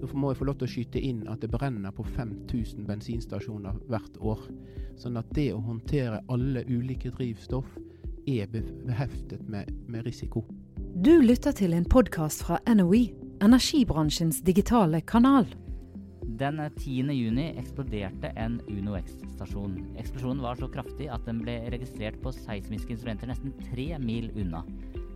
Så må jeg få lov til å skyte inn at det brenner på 5000 bensinstasjoner hvert år. Sånn at det å håndtere alle ulike drivstoff er beheftet med, med risiko. Du lytter til en podkast fra NOE, energibransjens digitale kanal. Den 10. juni eksploderte en Uno X-stasjon. Eksplosjonen var så kraftig at den ble registrert på seismiske instrumenter nesten tre mil unna.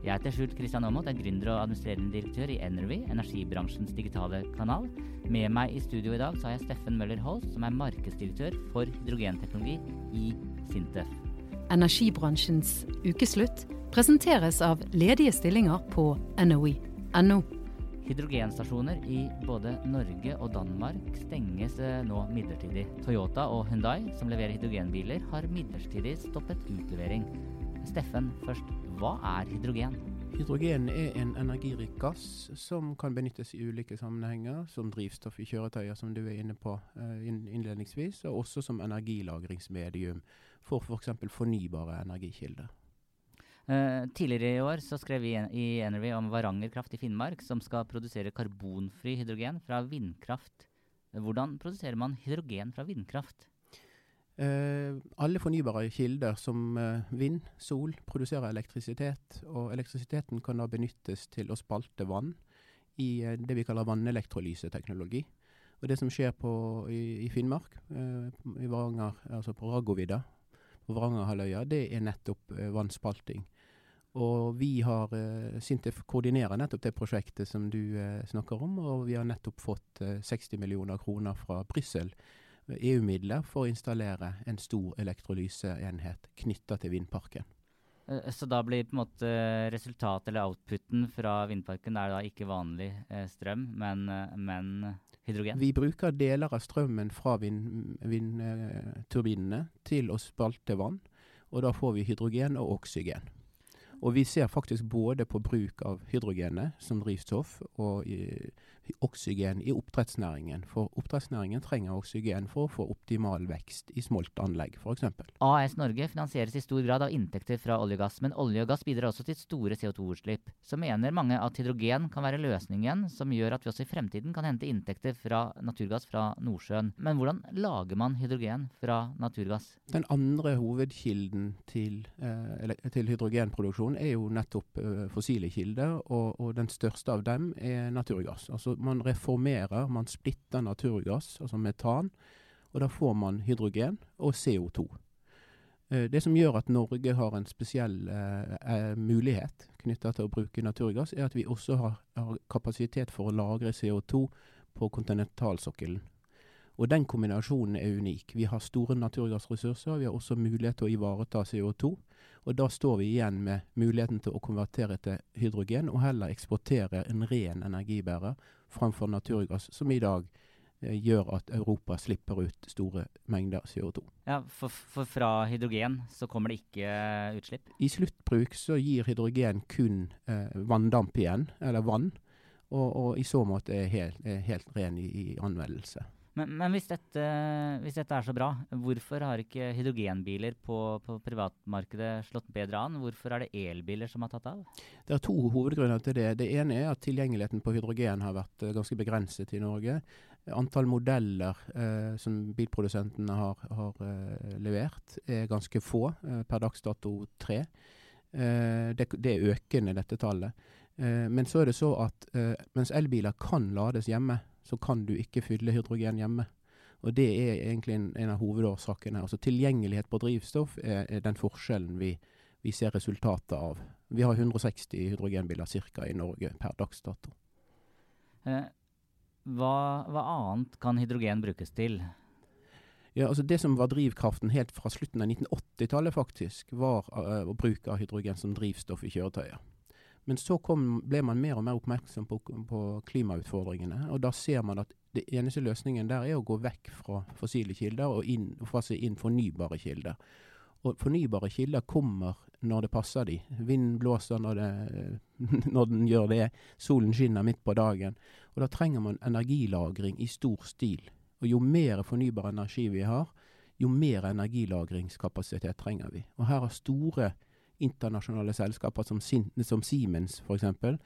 Jeg heter Skjult Kristian Aamodt, er gründer og administrerende direktør i Energy, energibransjens digitale kanal. Med meg i studio i dag så har jeg Steffen Møller Holst, som er markedsdirektør for hydrogenteknologi i Sintef. Energibransjens ukeslutt presenteres av ledige stillinger på NOE.no. Hydrogenstasjoner i både Norge og Danmark stenges eh, nå midlertidig. Toyota og Hyundai, som leverer hydrogenbiler, har midlertidig stoppet utlevering. Steffen, først, hva er hydrogen? Hydrogen er en energirik gass som kan benyttes i ulike sammenhenger, som drivstoff i kjøretøyer, som du er inne på eh, innledningsvis, og også som energilagringsmedium for f.eks. For fornybare energikilder. Uh, tidligere i år så skrev vi i Energy om Varanger Kraft i Finnmark, som skal produsere karbonfri hydrogen fra vindkraft. Hvordan produserer man hydrogen fra vindkraft? Eh, alle fornybare kilder som eh, vind, sol, produserer elektrisitet. Og elektrisiteten kan da benyttes til å spalte vann i eh, det vi kaller vannelektrolyseteknologi. Og det som skjer på, i, i Finnmark, i Varanger, altså på Raggovidda, på Varangerhalvøya, det er nettopp vannspalting. Og vi har Sintef koordinerer nettopp det prosjektet som du snakker om, og vi har nettopp fått eh, 60 millioner kroner fra Brussel EU-midler for å installere en stor elektrolyseenhet knytta til vindparken. Eh, Så da blir på en måte resultatet eller outputen fra vindparken er da ikke vanlig eh, strøm, men, eh, men hydrogen? Vi bruker deler av strømmen fra vindturbinene til å spalte vann, og da får vi hydrogen og oksygen. Og vi ser faktisk både på bruk av hydrogenet som drivstoff og i, oksygen i oppdrettsnæringen. For oppdrettsnæringen trenger oksygen for å få optimal vekst i smoltanlegg f.eks. AS Norge finansieres i stor grad av inntekter fra olje og gass, men olje og gass bidrar også til store CO2-utslipp. Så mener mange at hydrogen kan være løsningen som gjør at vi også i fremtiden kan hente inntekter fra naturgass fra Nordsjøen. Men hvordan lager man hydrogen fra naturgass? Den andre hovedkilden til, eh, til hydrogenproduksjon er jo nettopp fossile kilder, og, og den største av dem er naturgass. Altså man reformerer, man splitter naturgass, altså metan, og da får man hydrogen og CO2. Eh, Det som gjør at Norge har en spesiell eh, mulighet knytta til å bruke naturgass, er at vi også har, har kapasitet for å lagre CO2 på kontinentalsokkelen. Og den kombinasjonen er unik. Vi har store naturgassressurser, vi har også mulighet til å ivareta CO2. Og da står vi igjen med muligheten til å konvertere til hydrogen, og heller eksportere en ren energibærer framfor naturgass, som i dag eh, gjør at Europa slipper ut store mengder CO2. Ja, for, for fra hydrogen så kommer det ikke eh, utslipp? I sluttbruk så gir hydrogen kun eh, vanndamp igjen, eller vann, og, og i så måte er helt, er helt ren i, i anvendelse. Men, men hvis, dette, hvis dette er så bra, hvorfor har ikke hydrogenbiler på, på privatmarkedet slått bedre an? Hvorfor er det elbiler som har tatt av? Det er to hovedgrunner til det. Det ene er at tilgjengeligheten på hydrogen har vært eh, ganske begrenset i Norge. Antall modeller eh, som bilprodusentene har, har eh, levert er ganske få, eh, per dags dato tre. Eh, det, det er økende, dette tallet. Eh, men så er det så at mens elbiler kan lades hjemme, så kan du ikke fylle hydrogen hjemme. Og det er egentlig en, en av hovedårsakene. Altså tilgjengelighet på drivstoff er, er den forskjellen vi, vi ser resultatet av. Vi har 160 hydrogenbiler ca. i Norge per dags dato. Eh, hva, hva annet kan hydrogen brukes til? Ja, altså Det som var drivkraften helt fra slutten av 1980-tallet, faktisk, var uh, å bruke hydrogen som drivstoff i kjøretøyer. Men så kom, ble man mer og mer oppmerksom på, på klimautfordringene, og da ser man at det eneste løsningen der er å gå vekk fra fossile kilder og, inn, fase inn fornybare kilder. Og fornybare kilder kommer når det passer de. Vinden blåser når, det, når den gjør det. Solen skinner midt på dagen. Og da trenger man energilagring i stor stil. Og jo mer fornybar energi vi har, jo mer energilagringskapasitet trenger vi. Og her har store internasjonale selskaper som, som Siemens f.eks.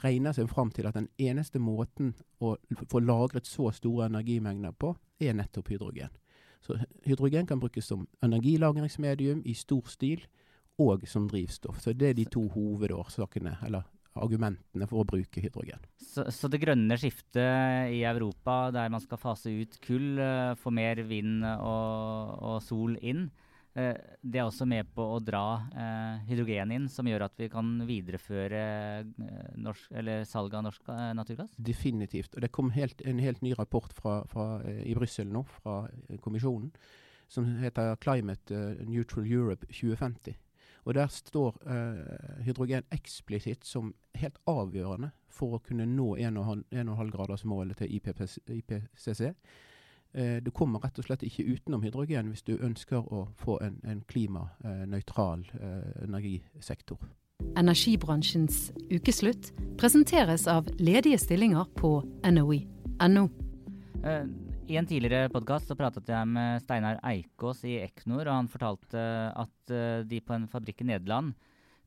regner seg fram til at den eneste måten å få lagret så store energimengder på, er nettopp hydrogen. Så hydrogen kan brukes som energilagringsmedium i stor stil, og som drivstoff. Så det er de to hovedårsakene, eller argumentene for å bruke hydrogen. Så, så, det grønne skiftet i Europa, der man skal fase ut kull, uh, få mer vind og, og sol inn, det er også med på å dra uh, hydrogen inn, som gjør at vi kan videreføre norsk, salget av norsk naturgass? Definitivt. Og det kom helt, en helt ny rapport fra, fra, i Brussel nå, fra kommisjonen, som heter Climate Neutral Europe 2050. Og der står eh, hydrogen eksplisitt som helt avgjørende for å kunne nå 1,5-gradersmålet til IPPC, IPCC. Eh, du kommer rett og slett ikke utenom hydrogen hvis du ønsker å få en, en klimanøytral eh, energisektor. Energibransjens ukeslutt presenteres av ledige stillinger på NOE.no. Uh, i en tidligere podkast pratet jeg med Steinar Eikås i Eknor, og han fortalte at de på en fabrikk i Nederland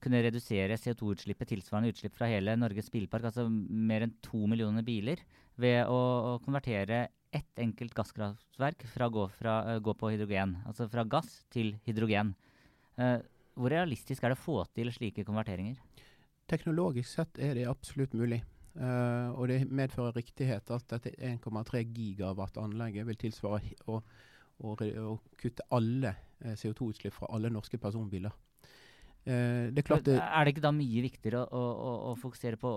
kunne redusere CO2-utslippet tilsvarende utslipp fra hele Norges bilpark, altså mer enn to millioner biler, ved å konvertere ett enkelt gasskraftverk fra å gå, fra, uh, gå, på hydrogen. Altså fra gass til hydrogen. Uh, hvor realistisk er det å få til slike konverteringer? Teknologisk sett er det absolutt mulig. Uh, og det medfører riktighet at dette 1,3 gigawatt-anlegget vil tilsvare å, å, å kutte alle uh, CO2-utslipp fra alle norske personbiler. Uh, det er, det, er, det ikke da mye viktigere å, å, å fokusere på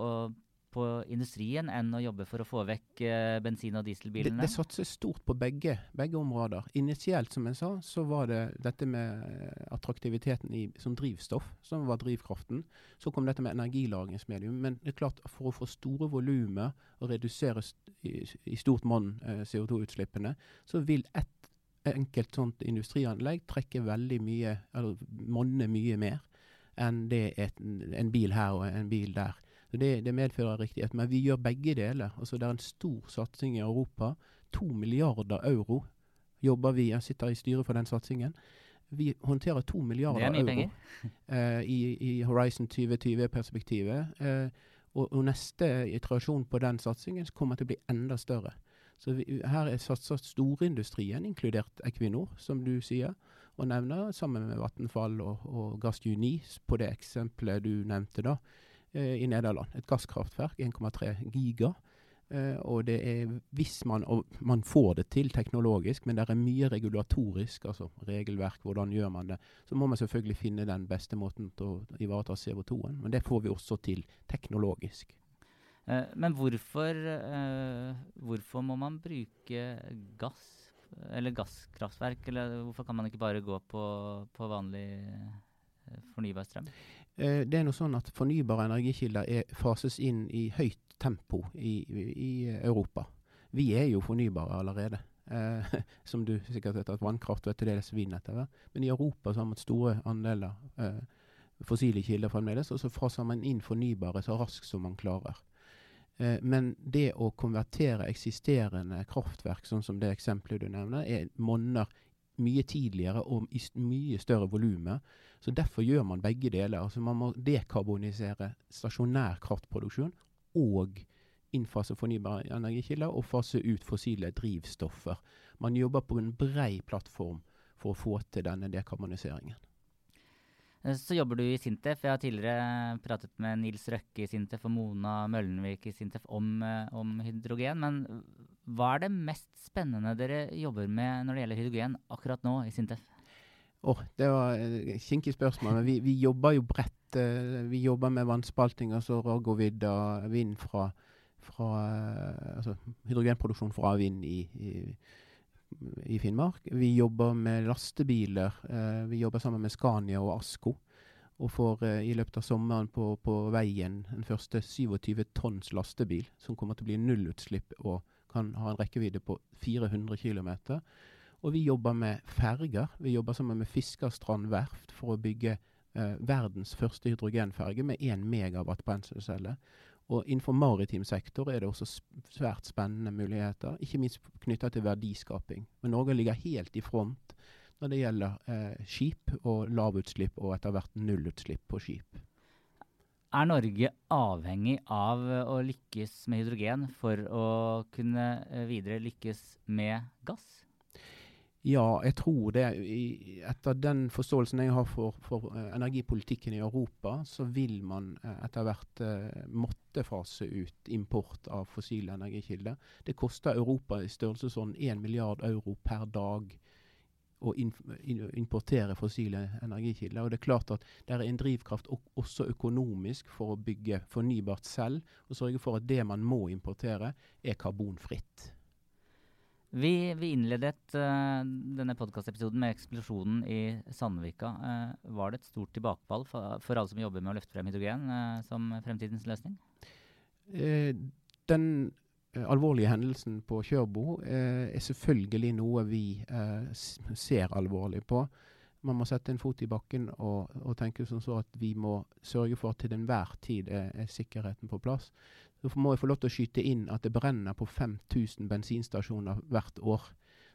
på industrien enn å jobbe for å få vekk eh, bensin- og dieselbilene? Det, det satses stort på begge, begge, områder. Initielt, som jeg sa, så var det dette med eh, attraktiviteten i, som drivstoff som var drivkraften. Så kom dette med energilagringsmedium. Men det er klart, for å få store volumer og redusere i, i stort monn eh, CO2-utslippene, så vil ett enkelt sånt industrianlegg trekke veldig mye, eller monne mye mer enn det et, en bil her og en bil der. Så det, det, medfører riktighet. Men vi gjør begge deler. Altså Det er en stor satsing i Europa. To milliarder euro jobber vi. Jeg sitter i styret for den satsingen. Vi håndterer to milliarder euro eh, i, i, Horizon 2020-perspektivet. Uh, eh, og, og, neste iterasjon på den satsingen kommer til å bli enda større. Så vi, her er satset storindustrien, inkludert Equinor, som du sier, og nevner, sammen med Vattenfall og, og Gassjuni på det eksempelet du nevnte. da. Eh, i Nederland. Et gasskraftverk, 1,3 giga. Uh, og det er hvis man man får det til teknologisk, men det er mye regulatorisk, altså regelverk, hvordan gjør man det. Så må man selvfølgelig finne den beste måten til å ivareta CO2-en. Men det får vi også til teknologisk. Uh, men hvorfor, uh, hvorfor må man bruke gass, eller gasskraftverk? Eller hvorfor kan man ikke bare gå på, på vanlig fornybar strøm? Eh, det er noe sånn at Fornybare energikilder er, fases inn i høyt tempo i, i, Europa. Vi er jo fornybare allerede. Eh, som du sikkert vet at vannkraft og til dels vinner etter hvert. Men i Europa så har man store andeler eh, fossile kilder fremdeles, og så faser man inn fornybare så raskt som man klarer. Eh, men det å konvertere eksisterende kraftverk, sånn som det eksempelet du nevner, er monner mye tidligere og i mye større volumet. Så Derfor gjør man begge deler. Altså Man må dekarbonisere stasjonær kraftproduksjon og innfase fornybare energikilder og fase ut fossile drivstoffer. Man jobber på en brei plattform for å få til denne dekarboniseringen. Eh, så jobber du i Sintef. Jeg har tidligere pratet med Nils Røkke i Sintef og Mona Møllenvik i Sintef om, eh, om, hydrogen. Men hva er det mest spennende dere jobber med når det gjelder hydrogen akkurat nå i Sintef? Oh, det var et kinkig spørsmål. vi, vi, jobber jo bredt. Vi jobber med vannspalting, altså Raggovidda, vind fra, fra altså hydrogenproduksjon fra vind i, i i Finnmark. Vi jobber med lastebiler. Eh, vi jobber sammen med Scania og Asko. Og får eh, i løpet av sommeren på, på, veien den første 27 tonns lastebil, som kommer til å bli nullutslipp og kan har en rekkevidde på 400 km. Og vi jobber med ferger. Vi jobber sammen med Fiskerstrand verft for å bygge eh, verdens første hydrogenferge med 1 megawatt brenselcelle. Og innenfor maritim sektor er det også svært spennende muligheter, ikke minst knytta til verdiskaping. Men Norge ligger helt i front når det gjelder eh, skip og lavutslipp og etter hvert nullutslipp på skip. Er Norge avhengig av å lykkes med hydrogen for å kunne eh, videre lykkes med gass? Ja, jeg tror det. Etter den forståelsen jeg har for, for uh, energipolitikken i Europa, så vil man etter hvert uh, måtte fase ut import av fossile energikilder. Det koster Europa i størrelsesorden 1 milliard euro per dag å importere fossile energikilder. Og det er klart at det er en drivkraft også økonomisk for å bygge fornybart selv, og sørge for at det man må importere, er karbonfritt. Vi, vi innledet uh, denne podkastepisoden med eksplosjonen i Sandvika. Uh, var det et stort tilbakefall for, for, alle som jobber med å løfte frem hydrogen uh, som fremtidens løsning? den alvorlige hendelsen på Kjørbo er selvfølgelig noe vi ser alvorlig på. Man må sette en fot i bakken og, og tenke som så at vi må sørge for at til enhver tid er, er sikkerheten på plass. Så må jeg få lov til å skyte inn at det brenner på 5000 bensinstasjoner hvert år.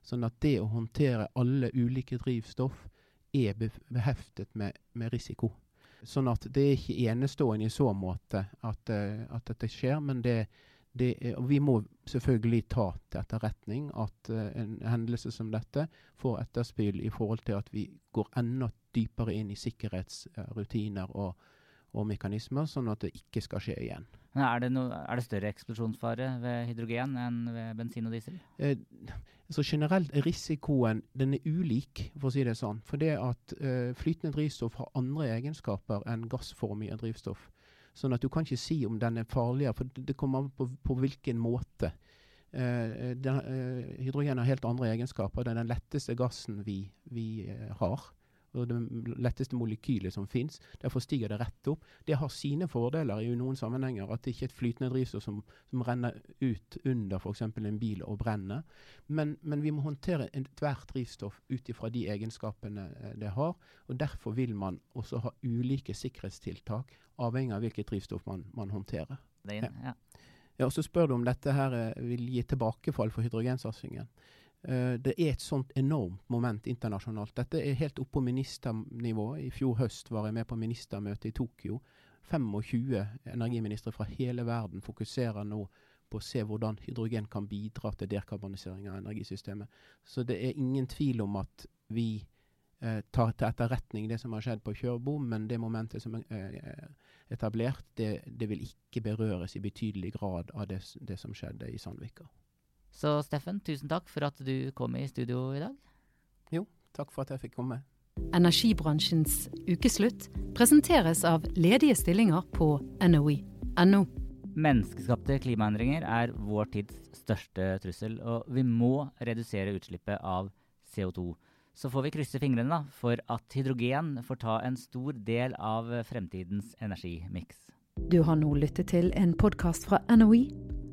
Sånn at det å håndtere alle ulike drivstoff er beheftet med, med risiko. Sånn at det er ikke enestående i så måte at, at dette skjer, men det, det er, vi må selvfølgelig ta til etterretning at uh, en hendelse som dette får etterspill i forhold til at vi går enda dypere inn i sikkerhetsrutiner og, og mekanismer, sånn at det ikke skal skje igjen. Er det, no, er det, større eksplosjonsfare ved hydrogen enn ved bensin og diesel? Eh, så generelt er risikoen den er ulik, for å si det sånn. For det at eh, flytende drivstoff har andre egenskaper enn gassformige drivstoff. Sånn at du kan ikke si om den er farligere, for det kommer an på, på hvilken måte. Uh, den, uh, hydrogen har helt andre egenskaper. Det er den letteste gassen vi, vi uh, har og det letteste molekylet som fins. Derfor stiger det rett opp. Det har sine fordeler i noen sammenhenger. At det ikke er et flytende drivstoff som, som renner ut under f.eks. en bil og brenner. Men, men vi må håndtere ethvert drivstoff ut ifra de egenskapene eh, det har. og Derfor vil man også ha ulike sikkerhetstiltak, avhengig av hvilket drivstoff man, man håndterer. Ja. Ja, og Så spør du om dette her eh, vil gi tilbakefall for hydrogensatsingen. Uh, det er et sånt enormt moment internasjonalt. Dette er helt oppe på ministernivå. I fjor høst var jeg med på ministermøte i Tokyo. 25 energiministre fra hele verden fokuserer nå på å se hvordan hydrogen kan bidra til dekarbonisering av energisystemet. Så det er ingen tvil om at vi eh, tar til etterretning det som har skjedd på Kjørbo, men det momentet som er uh, etablert, det, det, vil ikke berøres i betydelig grad av det, det som skjedde i Sandvika. Så Steffen, tusen takk for at du kom i studio i dag. Jo, takk for at jeg fikk komme. Energibransjens ukeslutt presenteres av ledige stillinger på NOE.no. Menneskeskapte klimaendringer er vår tids største trussel, og vi må redusere utslippet av CO2. Så får vi krysse fingrene da, for at hydrogen får ta en stor del av fremtidens energimiks. Du har nå lyttet til en podkast fra NOE